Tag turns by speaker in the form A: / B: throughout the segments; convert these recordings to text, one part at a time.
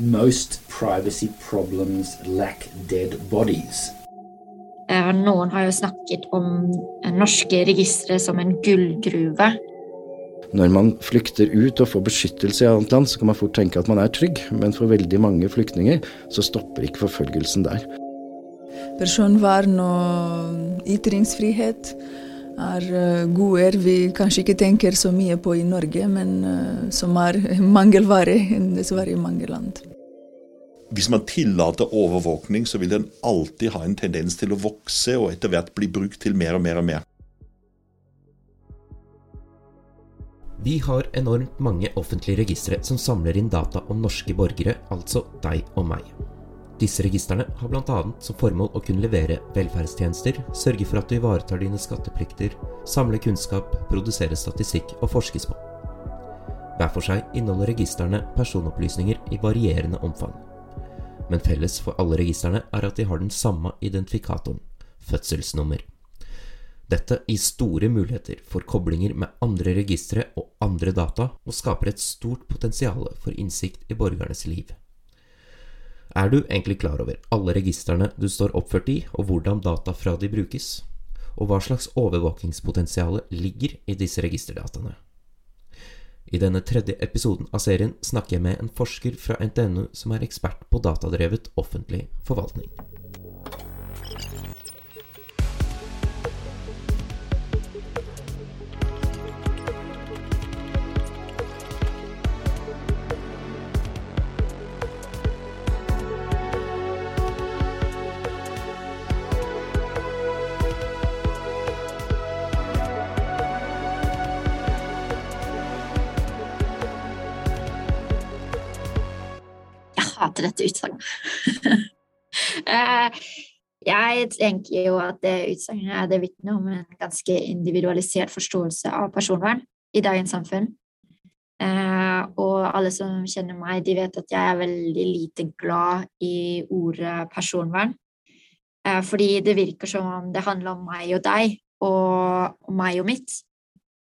A: Most privacy problems lack dead bodies.
B: Eh, noen har jo snakket om norske registre som en gullgruve.
C: Når man flykter ut og får beskyttelse i annet land, så kan man fort tenke at man er trygg, men for veldig mange flyktninger så stopper ikke forfølgelsen der.
D: Personvern og ytringsfrihet er eh, goder vi kanskje ikke tenker så mye på i Norge, men eh, som er mangelvare dessverre i mange land.
E: Hvis man tillater overvåkning, så vil den alltid ha en tendens til å vokse og etter hvert bli brukt til mer og mer og mer.
F: Vi har enormt mange offentlige registre som samler inn data om norske borgere, altså deg og meg. Disse registrene har bl.a. som formål å kunne levere velferdstjenester, sørge for at du ivaretar dine skatteplikter, samle kunnskap, produsere statistikk og forskes på. Hver for seg inneholder registrene personopplysninger i varierende omfang. Men felles for alle registrene er at de har den samme identifikatoren, fødselsnummer. Dette gir store muligheter for koblinger med andre registre og andre data, og skaper et stort potensial for innsikt i borgernes liv. Er du egentlig klar over alle registrene du står oppført i, og hvordan data fra de brukes? Og hva slags overvåkingspotensial ligger i disse registerdataene? I denne tredje episoden av serien snakker jeg med en forsker fra NTNU som er ekspert på datadrevet offentlig forvaltning.
B: Hater dette utsagnet. Eh, jeg tenker jo at det utsagnet det vitner om en ganske individualisert forståelse av personvern i dagens samfunn. Eh, og alle som kjenner meg, de vet at jeg er veldig lite glad i ordet personvern. Eh, fordi det virker som om det handler om meg og deg, og meg og mitt.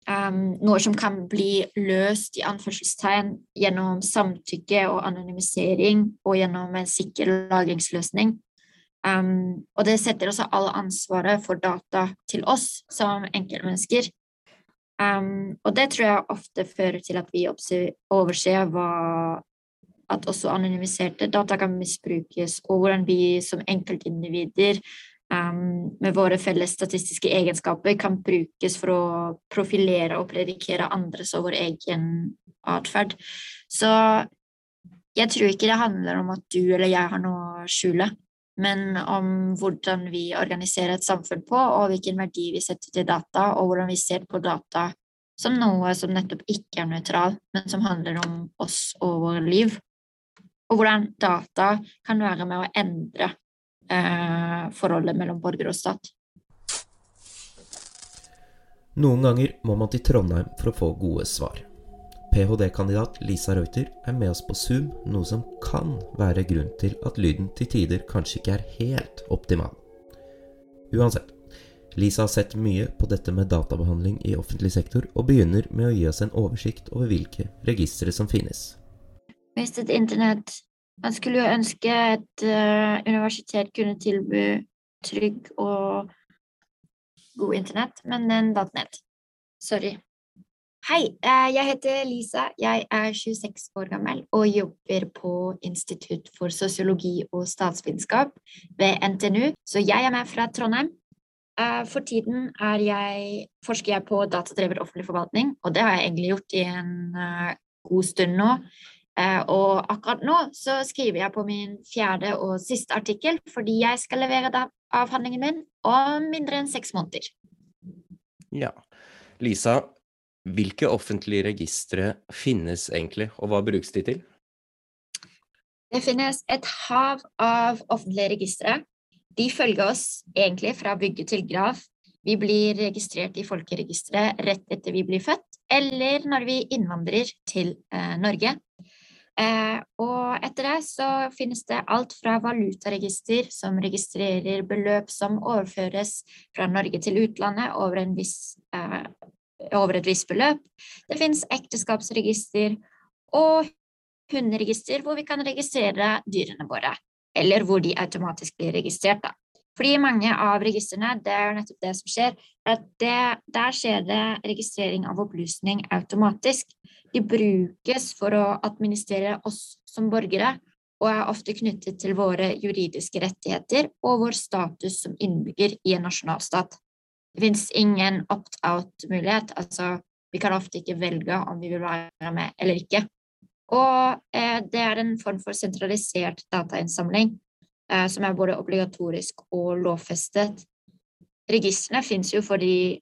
B: Um, noe som kan bli løst i anførselstegn gjennom samtykke og anonymisering og gjennom en sikker lagringsløsning. Um, og det setter også all ansvaret for data til oss som enkeltmennesker. Um, og det tror jeg ofte fører til at vi overser hva at også anonymiserte data kan misbrukes, og hvordan vi som enkeltindivider um, med våre felles statistiske egenskaper kan brukes for å profilere og predikere andres og vår egen atferd. Så jeg tror ikke det handler om at du eller jeg har noe å skjule, men om hvordan vi organiserer et samfunn på, og hvilken verdi vi setter til data, og hvordan vi ser på data som noe som nettopp ikke er nøytral, men som handler om oss og vårt liv. Og hvordan data kan være med å endre forholdet mellom borger og stat.
F: Noen ganger må man til Trondheim for å få gode svar. ph.d.-kandidat Lisa Reuter er med oss på Zoom, noe som kan være grunn til at lyden til tider kanskje ikke er helt optimal. Uansett, Lisa har sett mye på dette med databehandling i offentlig sektor, og begynner med å gi oss en oversikt over hvilke registre som finnes.
B: Mistet internett man skulle jo ønske et uh, universitet kunne tilby trygg og god internett, men den datt ned. Sorry. Hei, uh, jeg heter Lisa. Jeg er 26 år gammel og jobber på Institutt for sosiologi og statsvitenskap ved NTNU, så jeg er med fra Trondheim. Uh, for tiden jeg, forsker jeg på datadrevet offentlig forvaltning, og det har jeg egentlig gjort i en god stund nå. Eh, og akkurat nå så skriver jeg på min fjerde og siste artikkel fordi jeg skal levere avhandlingen min om mindre enn seks måneder.
F: Ja. Lisa, hvilke offentlige registre finnes egentlig, og hva brukes de til?
B: Det finnes et hav av offentlige registre. De følger oss egentlig fra vugge til grav. Vi blir registrert i folkeregisteret rett etter vi blir født, eller når vi innvandrer til eh, Norge. Eh, og etter det så finnes det alt fra valutaregister, som registrerer beløp som overføres fra Norge til utlandet over, viss, eh, over et visst beløp. Det finnes ekteskapsregister og hunderegister hvor vi kan registrere dyrene våre, eller hvor de automatisk blir registrert. da. Fordi mange av registrene, det er nettopp det som skjer, at det, der skjer det registrering av opplysning automatisk. De brukes for å administrere oss som borgere, og er ofte knyttet til våre juridiske rettigheter og vår status som innbygger i en nasjonalstat. Det fins ingen opt-out-mulighet, altså vi kan ofte ikke velge om vi vil være med eller ikke. Og eh, det er en form for sentralisert datainnsamling eh, som er både obligatorisk og lovfestet. Registrene fins jo fordi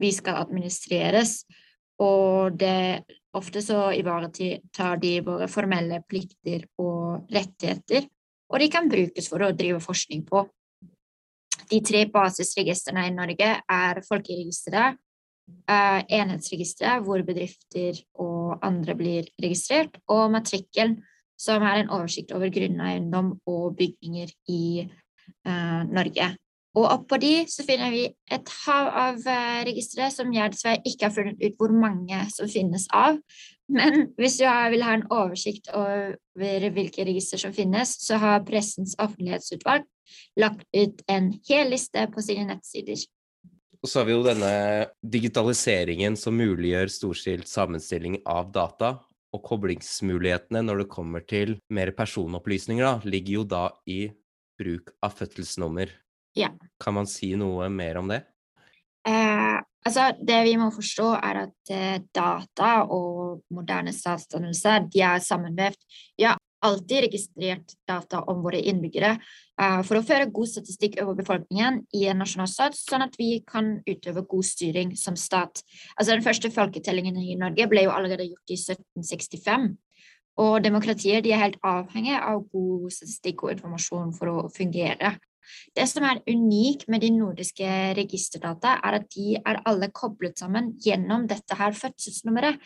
B: vi skal administreres, og det, ofte så ivaretar de våre formelle plikter og rettigheter, og de kan brukes for å drive forskning på. De tre basisregistrene i Norge er Folkeregisteret, uh, enhetsregisteret, hvor bedrifter og andre blir registrert, og matrikkelen, som er en oversikt over grunneiendom og bygninger i uh, Norge. Og oppå de så finner vi et hav av uh, registre som jeg dessverre ikke har funnet ut hvor mange som finnes av. Men hvis du vil ha en oversikt over hvilke register som finnes, så har Pressens offentlighetsutvalg lagt ut en hel liste på sine nettsider.
F: Og så har vi jo denne digitaliseringen som muliggjør storstilt sammenstilling av data. Og koblingsmulighetene når det kommer til mer personopplysninger, da, ligger jo da i bruk av fødselsnummer.
B: Ja.
F: Kan man si noe mer om det?
B: Eh, altså, det vi må forstå, er at eh, data og moderne statsdannelse de er sammenvevd. har alltid registrert data om våre innbyggere eh, for å føre god statistikk over befolkningen i en nasjonalstat, sånn at vi kan utøve god styring som stat. Altså Den første folketellingen i Norge ble jo allerede gjort i 1765. Og demokratier de er helt avhengig av god statistikk og informasjon for å fungere. Det som er unikt med de nordiske registerdata, er at de er alle koblet sammen gjennom dette her fødselsnummeret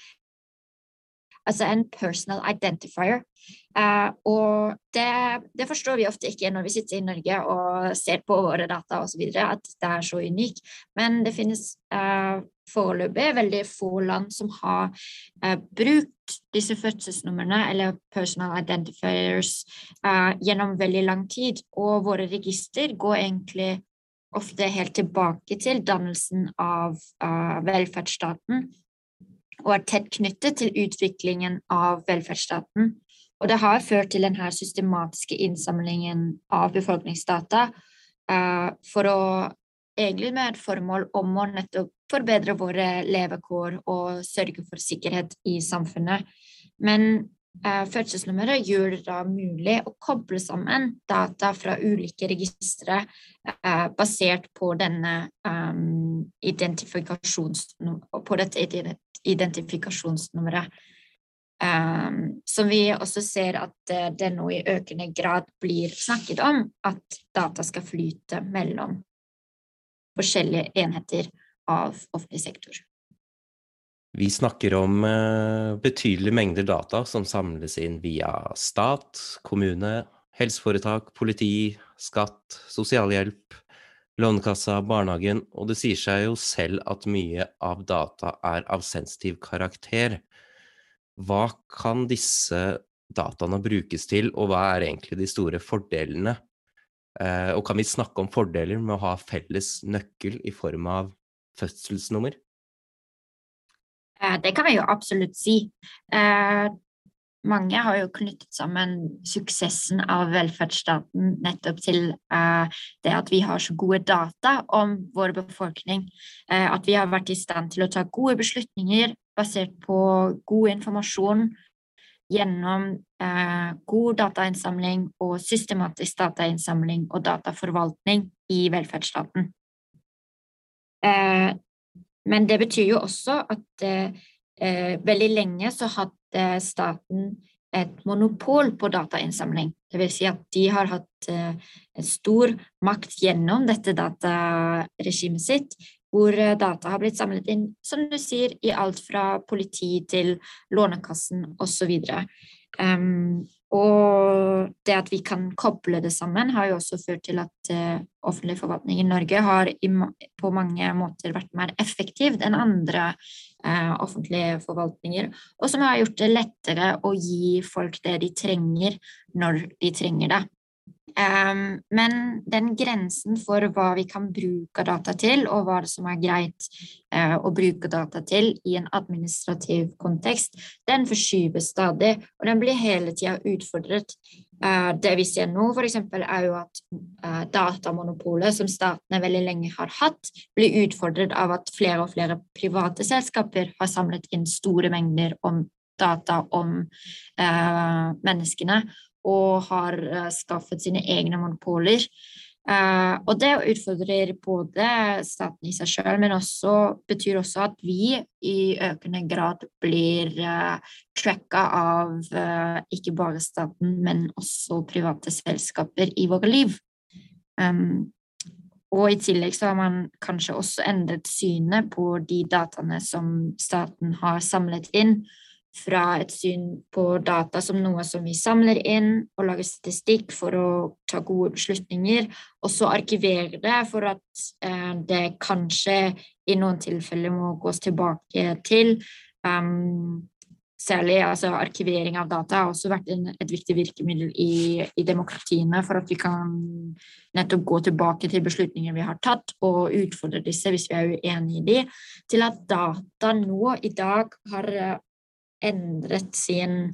B: altså en personal identifier. Uh, og det, det, forstår vi ofte ikke når vi sitter i Norge og ser på våre data osv., at det er så unikt. Men det finnes uh, foreløpig veldig få land som har uh, brukt disse fødselsnumrene, eller personal identifiers, gjennom veldig lang tid. Og våre register går egentlig ofte helt tilbake til dannelsen av velferdsstaten og er tett knyttet til utviklingen av velferdsstaten. Og det har ført til denne systematiske innsamlingen av befolkningsdata uh, for å egentlig med et formål om å nettopp forbedre våre levekår og sørge for sikkerhet i samfunnet. Men fødselsnummeret gjør det da mulig å koble sammen data fra ulike registre uh, basert på denne identifikasjons... på dette identifikasjonsnummeret. Um, som vi også ser at det nå i økende grad blir snakket om, at data skal flyte mellom forskjellige enheter av offentlig sektor.
F: Vi snakker om uh, betydelige mengder data som samles inn via stat, kommune, helseforetak, politi, skatt, sosialhjelp, Lånekassa, barnehagen, og det sier seg jo selv at mye av data er av sensitiv karakter. Hva kan disse dataene brukes til, og hva er egentlig de store fordelene? Eh, og kan vi snakke om fordeler med å ha felles nøkkel i form av fødselsnummer?
B: Eh, det kan vi jo absolutt si. Eh, mange har jo knyttet sammen suksessen av velferdsstaten nettopp til uh, det at vi har så gode data om vår befolkning. At vi har vært i stand til å ta gode beslutninger basert på god informasjon gjennom god datainnsamling og systematisk datainnsamling og dataforvaltning i velferdsstaten. Men det betyr jo også at veldig lenge så hadde staten et monopol på datainnsamling. Vil si at de har hatt eh, stor makt gjennom dette dataregimet sitt, hvor eh, data har blitt samlet inn, som du sier, i alt fra politi til Lånekassen osv. Um, Og det at vi kan koble det sammen, har jo også ført til at uh, offentlig forvaltning i Norge har i, på mange måter vært mer effektiv enn andre uh, offentlige forvaltninger, og som har gjort det lettere å gi folk det de trenger, når de trenger det. Um, men den grensen for hva vi kan bruke data til, og hva som er greit uh, å bruke data til i en administrativ kontekst, den forskyves stadig, og den blir hele tida utfordret. Uh, det vi ser nå, f.eks., er jo at uh, datamonopolet som statene veldig lenge har hatt, blir utfordret av at flere og flere private selskaper har samlet inn store mengder om data om menneskene og har uh, skaffet sine egne monopoler. Uh, og det utfordrer både staten i seg sjøl, men også betyr også at vi i økende grad blir uh, tracka av ikke bare staten, men også private selskaper i våre liv. Um, og i tillegg så har man kanskje også endret synet på de dataene som staten har samlet inn, fra et syn på data som noe som vi samler inn og lager statistikk for å ta gode beslutninger, og så arkivere det for at eh, det kanskje i noen tilfeller må gås tilbake til. Um, særlig altså, arkivering av data har også vært en, et viktig virkemiddel i, i, demokratiene for at vi kan nettopp gå tilbake til beslutninger vi har tatt, og utfordre disse hvis vi er uenig i de, til at data nå i dag har endret sin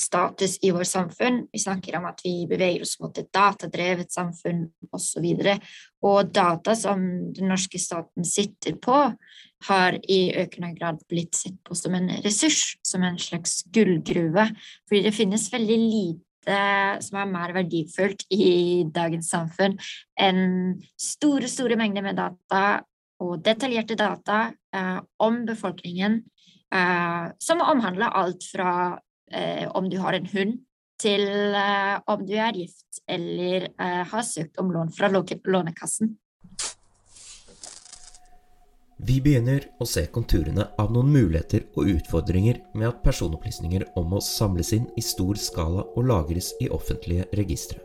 B: status i vårt samfunn. Vi snakker om at vi beveger oss mot et datadrevet samfunn osv. Og, og data som den norske staten sitter på, har i økende grad blitt sett på som en ressurs, som en slags gullgruve. Fordi det finnes veldig lite som er mer verdifullt i dagens samfunn enn store, store mengder med data og detaljerte data eh, om befolkningen som omhandler alt fra eh, om du har en hund, til eh, om du er gift eller eh, har søkt om lån fra Lånekassen.
F: Vi begynner å se konturene av noen muligheter og utfordringer med at personopplysninger om oss samles inn i stor skala og lagres i offentlige registre.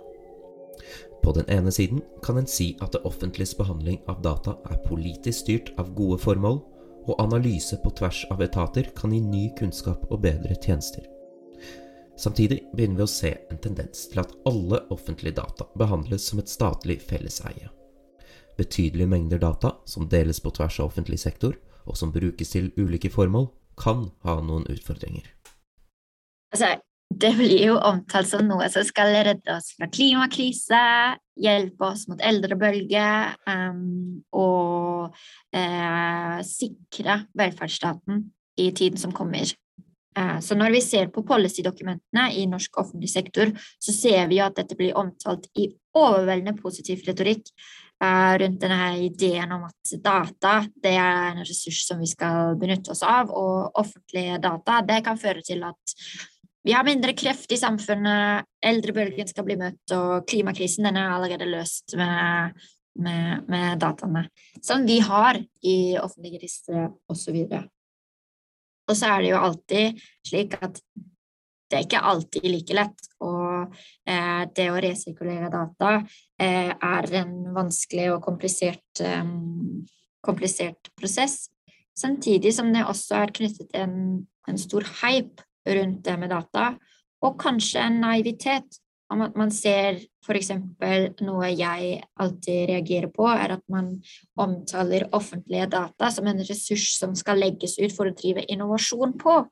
F: På den ene siden kan en si at det offentliges behandling av data er politisk styrt av gode formål, og analyse på tvers av etater kan gi ny kunnskap og bedre tjenester. Samtidig begynner vi å se en tendens til at alle offentlige data behandles som et statlig felleseie. Betydelige mengder data som deles på tvers av offentlig sektor, og som brukes til ulike formål, kan ha noen utfordringer.
B: Altså, det blir jo omtalt som noe som skal redde oss fra klimakrise, hjelpe oss mot eldrebølge um, og uh, sikre velferdsstaten i tiden som kommer. Uh, så når vi ser på policydokumentene i norsk offentlig sektor, så ser vi at dette blir omtalt i overveldende positiv retorikk uh, rundt denne ideen om at data det er en ressurs som vi skal benytte oss av, og offentlige data det kan føre til at vi har mindre kreft i samfunnet, eldrebølgen skal bli møtt, og klimakrisen den er allerede løst med, med, med dataene som vi har i offentlige registre osv. Og, så er det jo alltid slik at det er ikke alltid like lett. Og eh, det å resirkulere data eh, er en vanskelig og komplisert, um, komplisert prosess. Samtidig som det også er knyttet en, en stor hype rundt det med data, og kanskje en naivitet om at man ser f.eks. noe jeg alltid reagerer på, er at man omtaler offentlige data som en ressurs som skal legges ut for å drive innovasjon på.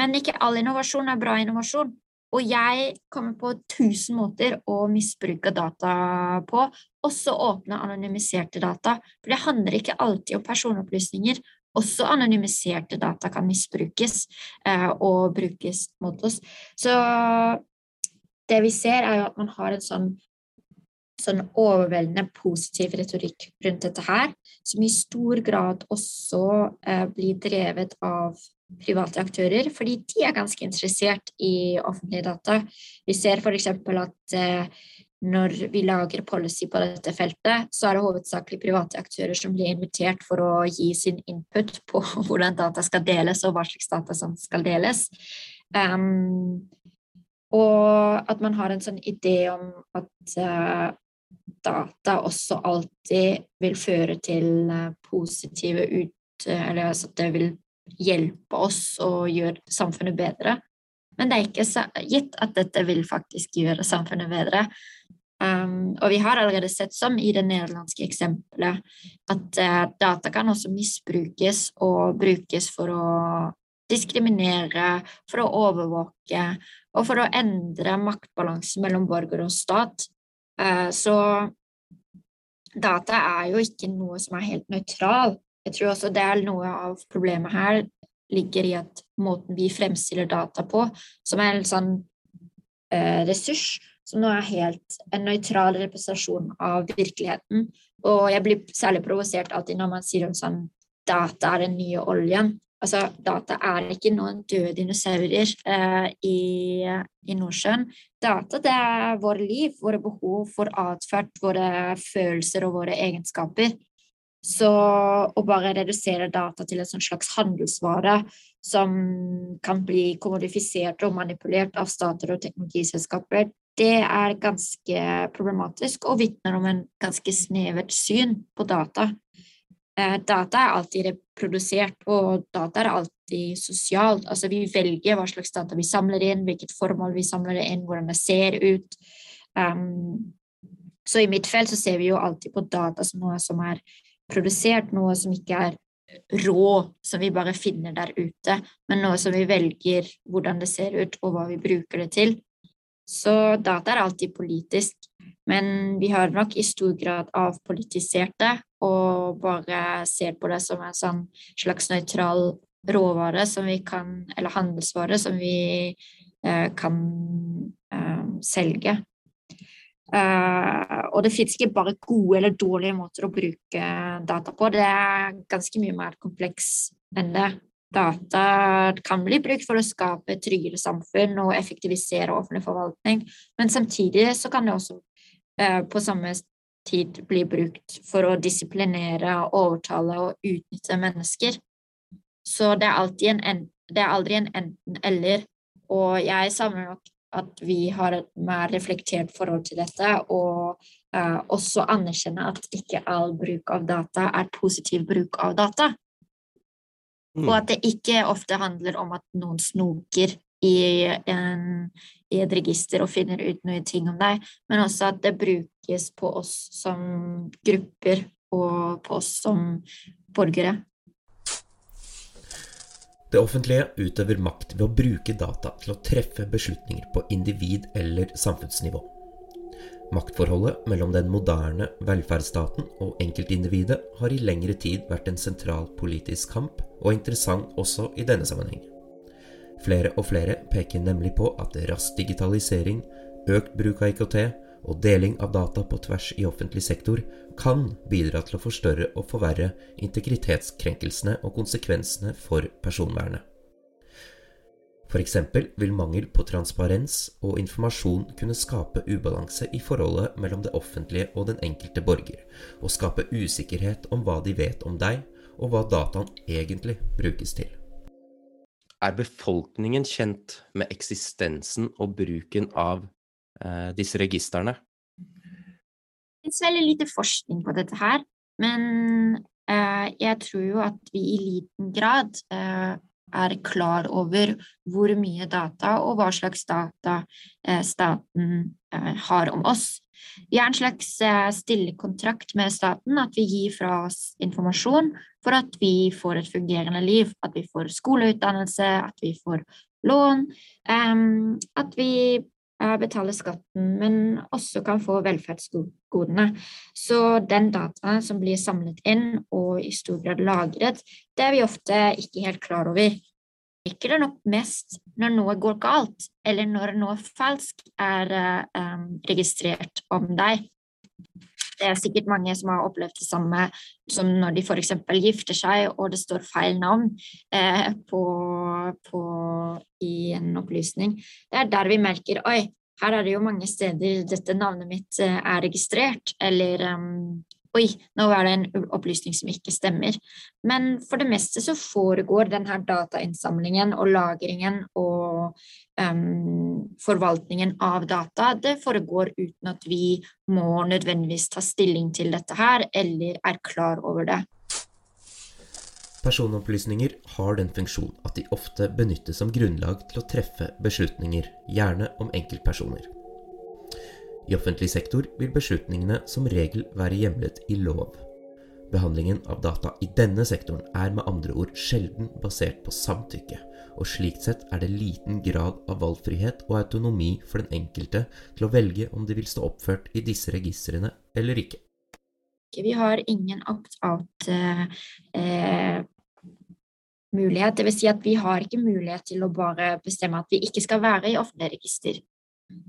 B: Men ikke all innovasjon er bra innovasjon. Og jeg kommer på tusen måter å misbruke data på, også åpne anonymiserte data. For det handler ikke alltid om personopplysninger, også anonymiserte data kan misbrukes eh, og brukes mot oss. Så det vi ser, er jo at man har en sånn, sånn overveldende positiv retorikk rundt dette her, som i stor grad også eh, blir drevet av private aktører, fordi de er ganske interessert i offentlige data. Vi ser f.eks. at eh, når vi lager policy på dette feltet, så er det hovedsakelig private aktører som blir invitert for å gi sin input på hvordan data skal deles, og hva slags data som skal deles. Um, Og at man har en sånn idé om at uh, data også alltid vil føre til uh, positive ut... Eller altså at det vil hjelpe oss og gjøre samfunnet bedre. Men det er ikke gitt at dette vil faktisk gjøre samfunnet bedre. Um, og vi har allerede sett, som i det nederlandske eksempelet, at uh, data kan også misbrukes og brukes for å diskriminere, for å overvåke og for å endre maktbalansen mellom borger og stat. Uh, så data er jo ikke noe som er helt nøytral. Jeg tror også det er noe av problemet her ligger i at måten vi fremstiller data på, som er en sånn uh, ressurs, som nå er helt en nøytral representasjon av virkeligheten. Og jeg blir særlig provosert alltid når man sier om sånn data er den nye oljen. Altså, data er ikke noen døde dinosaurer eh, i, i, Nordsjøen. Data det er våre liv, våre behov for atferd, våre følelser og våre egenskaper. Så å bare redusere data til en sånn slags handelsvare som kan bli kommodifisert og manipulert av stater og teknologiselskaper, det er ganske problematisk og vitner om en ganske snevert syn på data. Eh, data er alltid reprodusert, og data er alltid sosialt. Altså, vi velger hva slags data vi samler inn, hvilket formål vi samler det inn, hvordan det ser ut. Um, så i mitt felt så ser vi jo alltid på data som noe som er produsert, noe som ikke er rå, som vi bare finner der ute, men noe som vi velger hvordan det ser ut, og hva vi bruker det til. Så data er alltid politisk, men vi har nok i stor grad avpolitisert det og bare ser på det som en sånn slags nøytral råvare som vi kan, eller handelsvare som vi eh, kan eh, selge. Uh, og det finnes ikke bare gode eller dårlige måter å bruke data på. Det er ganske mye mer kompleks enn det. Data kan bli brukt for å skape tryggere samfunn og effektivisere offentlig forvaltning, men samtidig så kan det også eh, på samme tid bli brukt for å disiplinere, overtale og utnytte mennesker. Så det er, en, det er aldri en enten-eller. Og jeg savner nok at vi har et mer reflektert forhold til dette, og eh, også anerkjenne at ikke all bruk av data er positiv bruk av data. Mm. Og at det ikke ofte handler om at noen snoker i, en, i, et register og finner ut noe ting om deg, men også at det brukes på oss som grupper og på oss som borgere.
F: Det offentlige utøver makt ved å bruke data til å treffe beslutninger på individ- eller samfunnsnivå. Maktforholdet mellom den moderne velferdsstaten og enkeltindividet har i lengre tid vært en sentral politisk kamp, og interessant også i denne sammenheng. Flere og flere peker nemlig på at rask digitalisering, økt bruk av IKT og deling av data på tvers i offentlig sektor kan bidra til å forstørre og forverre integritetskrenkelsene og konsekvensene for personvernet. F.eks. vil mangel på transparens og informasjon kunne skape ubalanse i forholdet mellom det offentlige og den enkelte borger, og skape usikkerhet om hva de vet om deg, og hva dataen egentlig brukes til.
G: Er befolkningen kjent med eksistensen og bruken av eh, disse registrene?
B: Det finnes veldig lite forskning på dette her, men eh, jeg tror jo at vi i liten grad eh, er klar over hvor mye data og hva slags data eh, staten eh, har om oss. Vi er en slags stillekontrakt med staten, at vi gir fra oss informasjon for at vi får et fungerende liv. At vi får skoleutdannelse, at vi får lån, at vi betaler skatten, men også kan få velferdsgodene. Så den dataen som blir samlet inn og i stor grad lagret, det er vi ofte ikke helt klar over. Ikke det nok mest når noe går galt, eller når noe falsk er um, registrert om deg. Det er sikkert mange som har opplevd det samme som når de f.eks. gifter seg, og det står feil navn eh, på, på, i en opplysning. Det er der vi merker oi, her er det jo mange steder dette navnet mitt eh, er registrert, eller um, Oi, nå er det en opplysning som ikke stemmer. Men for det meste så foregår denne datainnsamlingen og lagringen og um, forvaltningen av data, det foregår uten at vi må nødvendigvis ta stilling til dette her, eller er klar over det.
F: Personopplysninger har den funksjon at de ofte benyttes som grunnlag til å treffe beslutninger, gjerne om enkeltpersoner. I offentlig sektor vil beslutningene som regel være hjemlet i lov. Behandlingen av data i denne sektoren er med andre ord sjelden basert på samtykke, og slikt sett er det liten grad av valgfrihet og autonomi for den enkelte til å velge om de vil stå oppført i disse registrene eller ikke.
B: Vi har ingen opt-out-mulighet. Eh, vil si at vi har ikke mulighet til å bare bestemme at vi ikke skal være i offentlig register.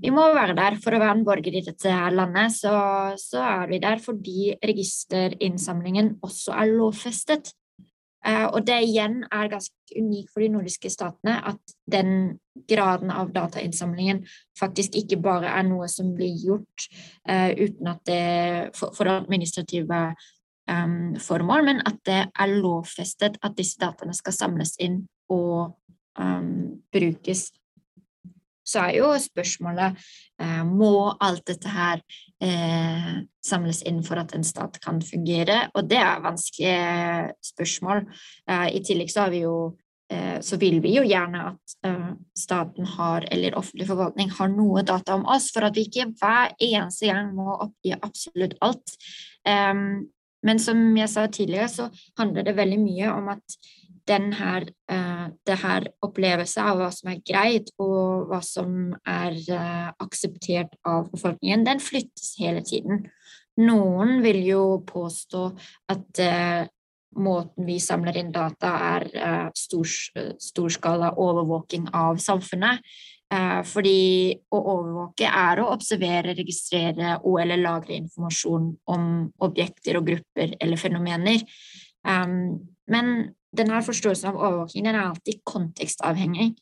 B: Vi må være der for å være en borger i dette landet, så, så er vi der fordi registerinnsamlingen også er lovfestet. Uh, og det igjen er ganske unikt for de nordiske statene at den graden av datainnsamlingen faktisk ikke bare er noe som blir gjort uh, uten at det, for, for administrative um, formål, men at det er lovfestet at disse dataene skal samles inn og um, brukes så er jo spørsmålet eh, må alt dette her eh, samles inn for at en stat kan fungere, og det er vanskelige spørsmål. Eh, I tillegg så, jo, eh, så vil vi jo gjerne at eh, staten har, eller offentlig forvaltning har noe data om oss, for at vi ikke hver eneste gang må oppgi absolutt alt. men som jeg sa tidligere, så handler det veldig mye om at her, uh, det her opplevelse av hva som er greit, og hva som er uh, akseptert av befolkningen, den flyttes hele tiden. Noen vil jo påstå at uh, måten vi samler inn data, er stor, storskala overvåking av samfunnet. fordi å overvåke er å observere, registrere og eller lagre informasjon om objekter og grupper eller fenomener. Um, men denne forståelsen av overvåking den er alltid kontekstavhengig.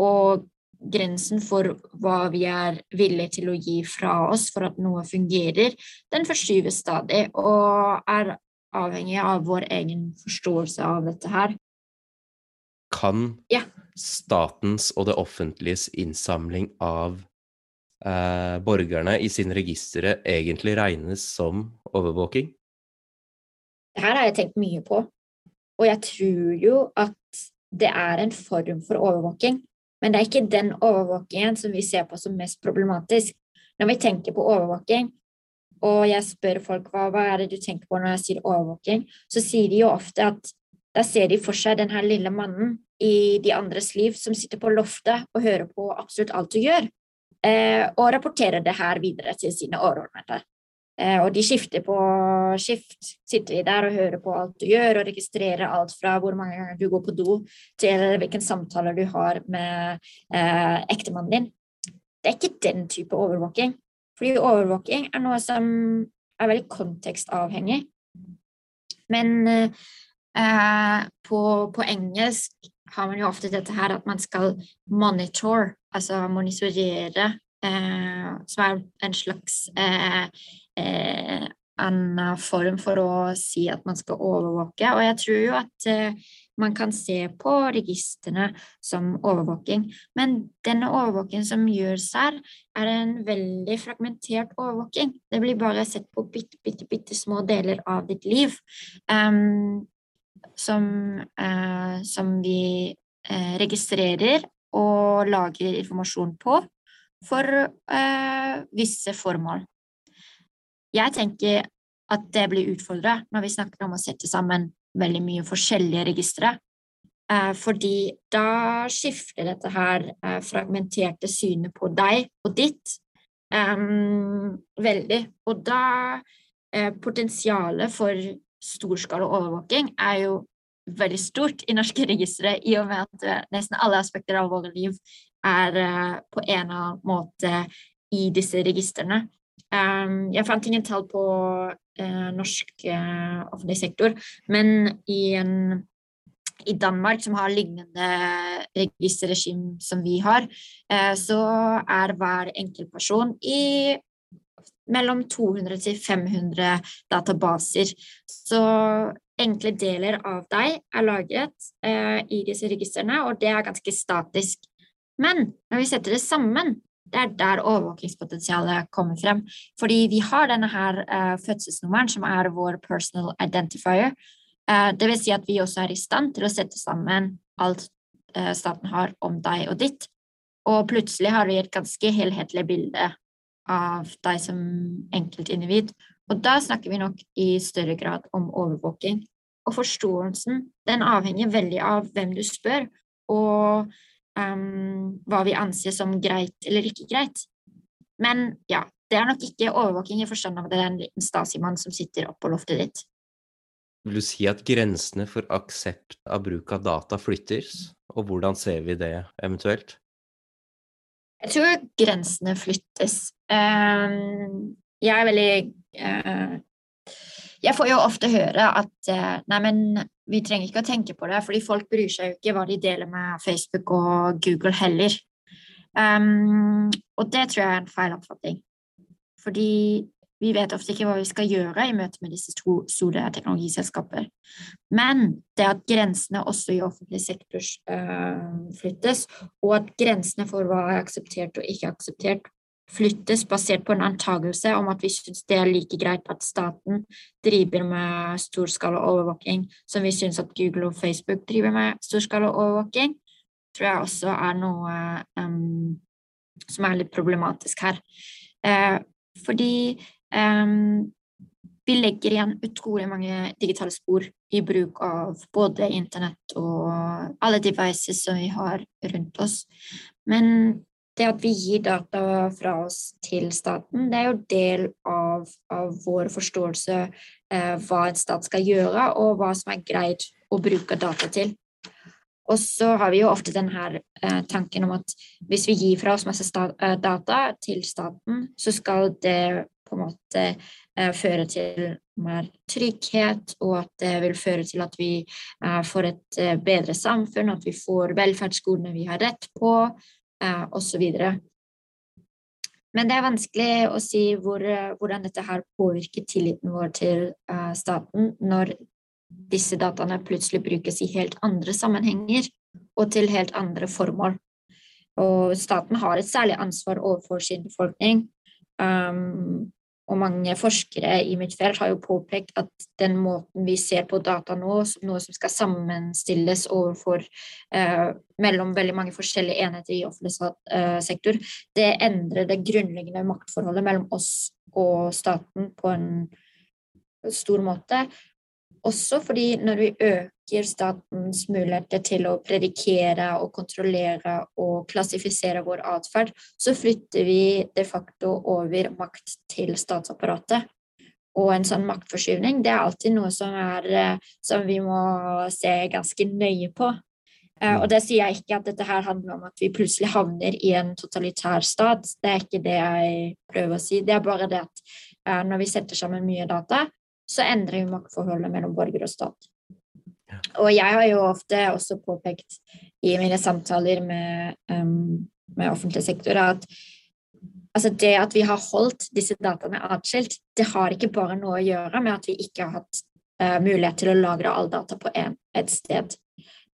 B: Og grensen for hva vi er villige til å gi fra oss for at noe fungerer, den forskyves stadig og er avhengig av vår egen forståelse av dette her.
G: Kan
B: ja.
G: statens og det offentliges innsamling av eh, borgerne i sine registre egentlig regnes som overvåking?
B: Det her har jeg tenkt mye på. Og jeg tror jo at det er en form for overvåking, men det er ikke den overvåkingen som vi ser på som mest problematisk. Når vi tenker på overvåking, og jeg spør folk hva, hva er det du tenker på når jeg sier overvåking, så sier de jo ofte at da ser de for seg den her lille mannen i de andres liv som sitter på loftet og hører på absolutt alt du gjør, eh, og rapporterer det her videre til sine overordnede. Eh, og de skifter på skift. Sitter de der og hører på alt du gjør, og registrerer alt fra hvor mange ganger du går på do, til hvilken samtaler du har med eh, ektemannen din. Det er ikke den type overvåking. Fordi overvåking er noe som er veldig kontekstavhengig. Men eh, på, på, engelsk har man jo ofte dette her at man skal monitor, altså monitorere, som er en slags eh, eh, annen form for å si at man skal overvåke. Og jeg tror jo at eh, man kan se på registrene som overvåking. Men denne overvåkingen som gjøres her, er en veldig fragmentert overvåking. Det blir bare sett på bitte, bitte, bitte små deler av ditt liv. Um, som, uh, som, vi uh, registrerer og lagrer informasjon på for uh, visse formål. Jeg tenker at det blir utfordra når vi snakker om å sette sammen veldig mye forskjellige registre. Eh, fordi da skifter dette her eh, fragmenterte synet på deg og ditt um, veldig. Og da eh, Potensialet for storskala overvåking er jo veldig stort i norske registre, i og med at nesten alle aspekter av våre liv er på en eller annen måte i disse registrene. Um, jeg fant ingen tall på uh, norsk uh, offentlig sektor, men i, en, i, Danmark, som har lignende registerregime som vi har, så er hver enkeltperson i mellom 200 til 500 databaser. Så enkle deler av deg er lagret i disse registrene, og det er ganske statisk. Men når vi setter det sammen, det er der overvåkingspotensialet kommer frem. Fordi vi har denne her uh, fødselsnummeren, som er vår personal identifier. Uh, det vil si at vi også er i stand til å sette sammen alt uh, staten har om deg og ditt. Og plutselig har vi et ganske helhetlig bilde av deg som enkeltindivid. Og da snakker vi nok i større grad om overvåking. Og forståelsen den avhenger veldig av hvem du spør, og um, hva vi anser som greit eller ikke greit. Men ja, det er nok ikke overvåking i forstand av at det er en liten Stasi-mann som sitter oppå loftet ditt.
G: Vil du si at grensene for aksept av bruk av data flyttes, og hvordan ser vi det eventuelt?
B: Jeg tror grensene flyttes. Jeg er veldig uh, Jeg får jo ofte høre at uh, nei, men vi trenger ikke å tenke på det, fordi folk bryr seg jo ikke hva de deler med Facebook og Google heller. Um, og det tror jeg er en feil oppfatning. Fordi vi vet ofte ikke hva vi skal gjøre i møte med disse to store teknologiselskaper. Men det at grensene også i offentlig sektor uh, flyttes, og at grensene for hva er akseptert og ikke akseptert, flyttes basert på en antagelse om at vi syns det er like greit at staten driver med storskala overvåking som vi syns at Google og Facebook driver med storskala overvåking, tror jeg også er noe um, som er litt problematisk her. Eh, fordi um, vi legger igjen utrolig mange digitale spor i bruk av både internett og alle devices som vi har rundt oss. Men det at vi gir data fra oss til staten, det er jo del av, av vår forståelse eh, hva en stat skal gjøre, og hva som er greit å bruke data til. Og så har vi jo ofte denne eh, tanken om at hvis vi gir fra oss masse eh, data til staten, så skal det på en måte eh, føre til mer trygghet, og at det vil føre til at vi eh, får et eh, bedre samfunn, at vi får velferdsgodene vi har rett på, eh, osv. Men det er vanskelig å si hvor, hvordan dette her påvirker tilliten vår til eh, staten når disse dataene plutselig brukes i helt andre sammenhenger og til helt andre formål. Og staten har et særlig ansvar overfor sin befolkning. Um, og mange forskere i mitt felt har jo påpekt at den måten vi ser på data nå, som noe som skal sammenstilles overfor eh, mellom veldig mange forskjellige enheter i offentlig eh, sektor, det endrer det grunnleggende maktforholdet mellom oss og staten på en stor måte. Også fordi når vi øker statens muligheter til å predikere og kontrollere og klassifisere vår atferd, så flytter vi de facto over makt til statsapparatet. Og en sånn maktforskyvning det er alltid noe som, er, eh, som vi må se ganske nøye på. Uh, og det sier jeg ikke at dette her handler om at vi plutselig havner i en totalitær stat. Det er ikke det jeg prøver å si. Det er bare det at uh, når vi setter sammen mye data, så endrer jo maktforholdet mellom borger og stat. Og jeg har jo ofte også påpekt i mine samtaler med, um, med offentlig sektor at altså det at vi har holdt disse dataene atskilt, det har ikke bare noe å gjøre med at vi ikke har hatt uh, mulighet til å lagre all data på en, et sted.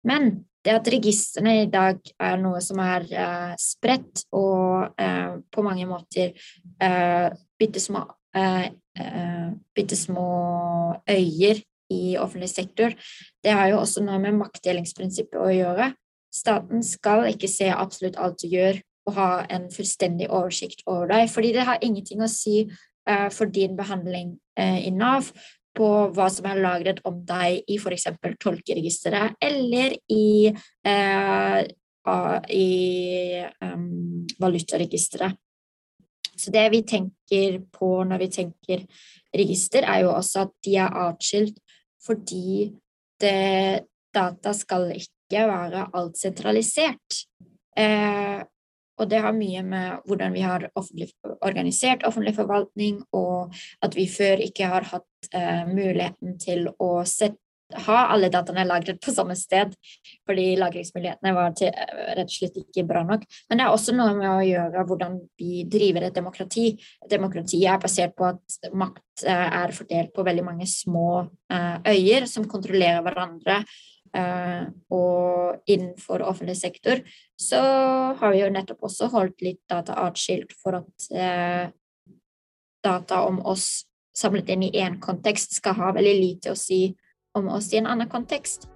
B: Men det at registrene i dag er noe som er uh, spredt og uh, på mange måter uh, bitte små eh, bitte små øyer i offentlig sektor. Det har jo også noe med maktdelingsprinsippet å gjøre. Staten skal ikke se absolutt alt du gjør og ha en fullstendig oversikt over deg, fordi det har ingenting å si eh, for din behandling eh, i Nav på hva som er lagret om deg i f.eks. tolkeregisteret eller i, eh, i um, valutaregisteret. Så det vi tenker på når vi tenker register, er jo også at de er atskilt fordi det, data skal ikke være alt sentralisert. Eh, og det har mye med hvordan vi har offentlig, organisert offentlig forvaltning, og at vi før ikke har hatt eh, muligheten til å sette ha alle dataene lagret på samme sted, fordi lagringsmulighetene var til, rett og slett ikke bra nok. Men det er også noe med å gjøre hvordan vi driver et demokrati. Demokratiet er basert på at makt eh, er fordelt på veldig mange små eh, øyer som kontrollerer hverandre. Eh, og innenfor offentlig sektor så har vi jo nettopp også holdt litt data atskilt for at data om oss samlet inn i én kontekst skal ha veldig lite å si om oss i en annen kontekst.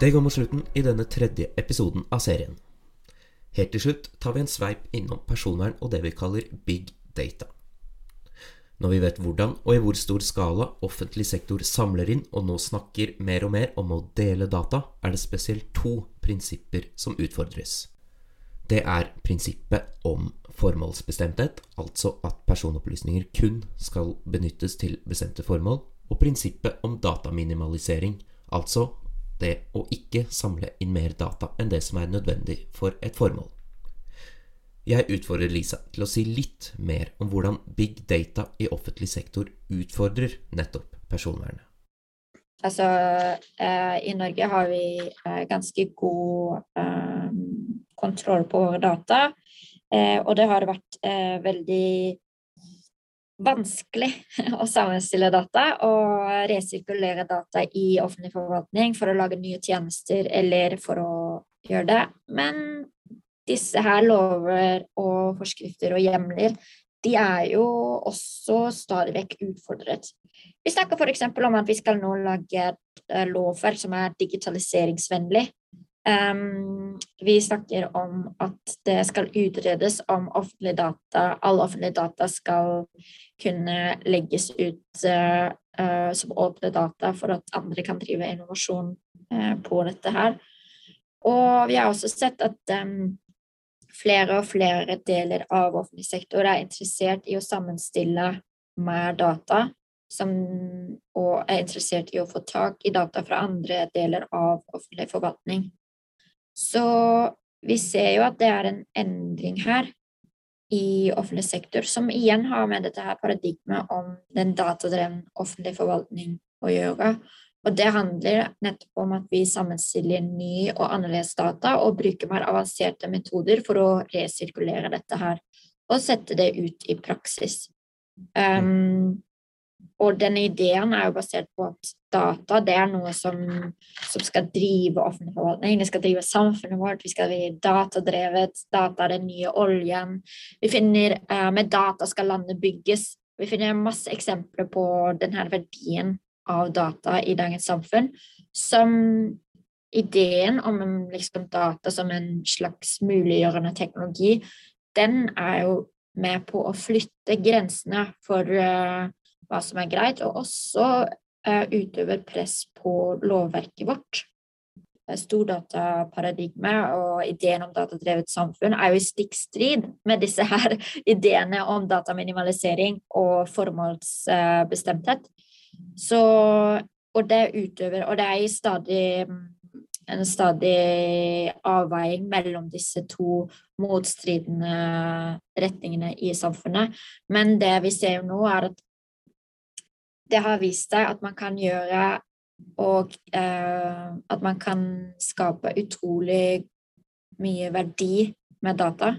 F: Det går mot slutten i denne tredje episoden av serien. Helt til slutt tar vi en sveip innom personvern og det vi kaller big data. Når vi vet hvordan og i hvor stor skala offentlig sektor samler inn og nå snakker mer og mer om å dele data, er det spesielt to prinsipper som utfordres. Det er prinsippet om formålsbestemthet, altså at personopplysninger kun skal benyttes til bestemte formål, og prinsippet om dataminimalisering, altså det å ikke samle inn mer data enn det som er nødvendig for et formål. Jeg utfordrer Lisa til å si litt mer om hvordan big data i offentlig sektor utfordrer nettopp personvernet.
B: Altså, eh, i Norge har vi eh, ganske god eh, kontroll på våre data, eh, og det har vært eh, veldig vanskelig å sammenstille data og resirkulere data i offentlig forvaltning for å lage nye tjenester eller for å gjøre det. Men disse her lover og forskrifter og hjemler, de er jo også stadig vekk utfordret. Vi snakker f.eks. om at vi skal nå lage et eh, som er digitaliseringsvennlig. Um, vi snakker om at det skal utredes om offentlige data, alle offentlige data skal kunne legges ut uh, uh, som åpne data for at andre kan drive innovasjon uh, på dette her. Og vi har også sett at um, flere og flere deler av offentlig sektor er interessert i å sammenstille mer data, som, og er interessert i å få tak i data fra andre deler av offentlig forvaltning. Så vi ser jo at det er en endring her i offentlig sektor, som igjen har med dette her paradigmet om den datadreven offentlig forvaltning å gjøre. Og det handler nettopp om at vi sammenstiller ny og annerledes data og bruker mer avanserte metoder for å resirkulere dette her og sette det ut i praksis. Um, og denne ideen er jo basert på at data det er noe som, som, skal drive offentlig forvaltning. Det skal drive samfunnet vårt. Vi skal bli datadrevet. Data er den nye oljen. Vi finner uh, Med data skal landet bygges. Vi finner masse eksempler på denne verdien av data i dagens samfunn. Som ideen om liksom, data som en slags muliggjørende teknologi, den er jo med på å flytte grensene for uh, hva som er greit, og også uh, utøver press på lovverket vårt. Stordataparadigmet og ideen om datadrevet samfunn er jo i stikkstrid med disse her ideene om dataminimalisering og formålsbestemthet. Så, og det utøver Og det er stadig en stadig avveiing mellom disse to motstridende retningene i samfunnet. Men det vi ser jo nå, er at det har vist seg at man kan gjøre og eh, at man kan skape utrolig mye verdi med data.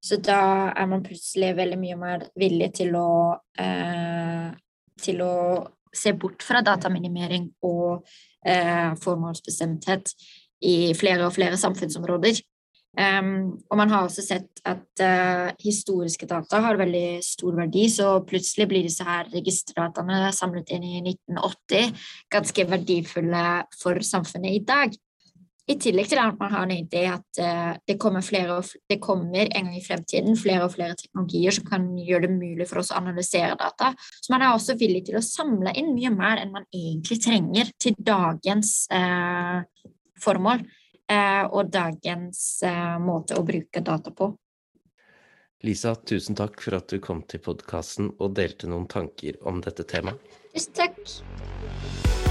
B: Så da er man plutselig veldig mye mer villig til å, eh, til å se bort fra dataminimering og eh, formålsbestemthet i flere og flere samfunnsområder. Um, og man har også sett at uh, historiske data har veldig stor verdi, så plutselig blir disse her registerdataene samlet inn i 1980 ganske verdifulle for samfunnet i dag. I tillegg til at man har en idé at uh, det, kommer flere det kommer en gang i fremtiden flere og flere teknologier som kan gjøre det mulig for oss å analysere data. Så man er også villig til å samle inn mye mer enn man egentlig trenger til dagens eh, formål. Eh, og dagens eh, måte å bruke data på.
G: Lisa, tusen takk for at du kom til podkasten og delte noen tanker om dette temaet.
B: Tusen takk.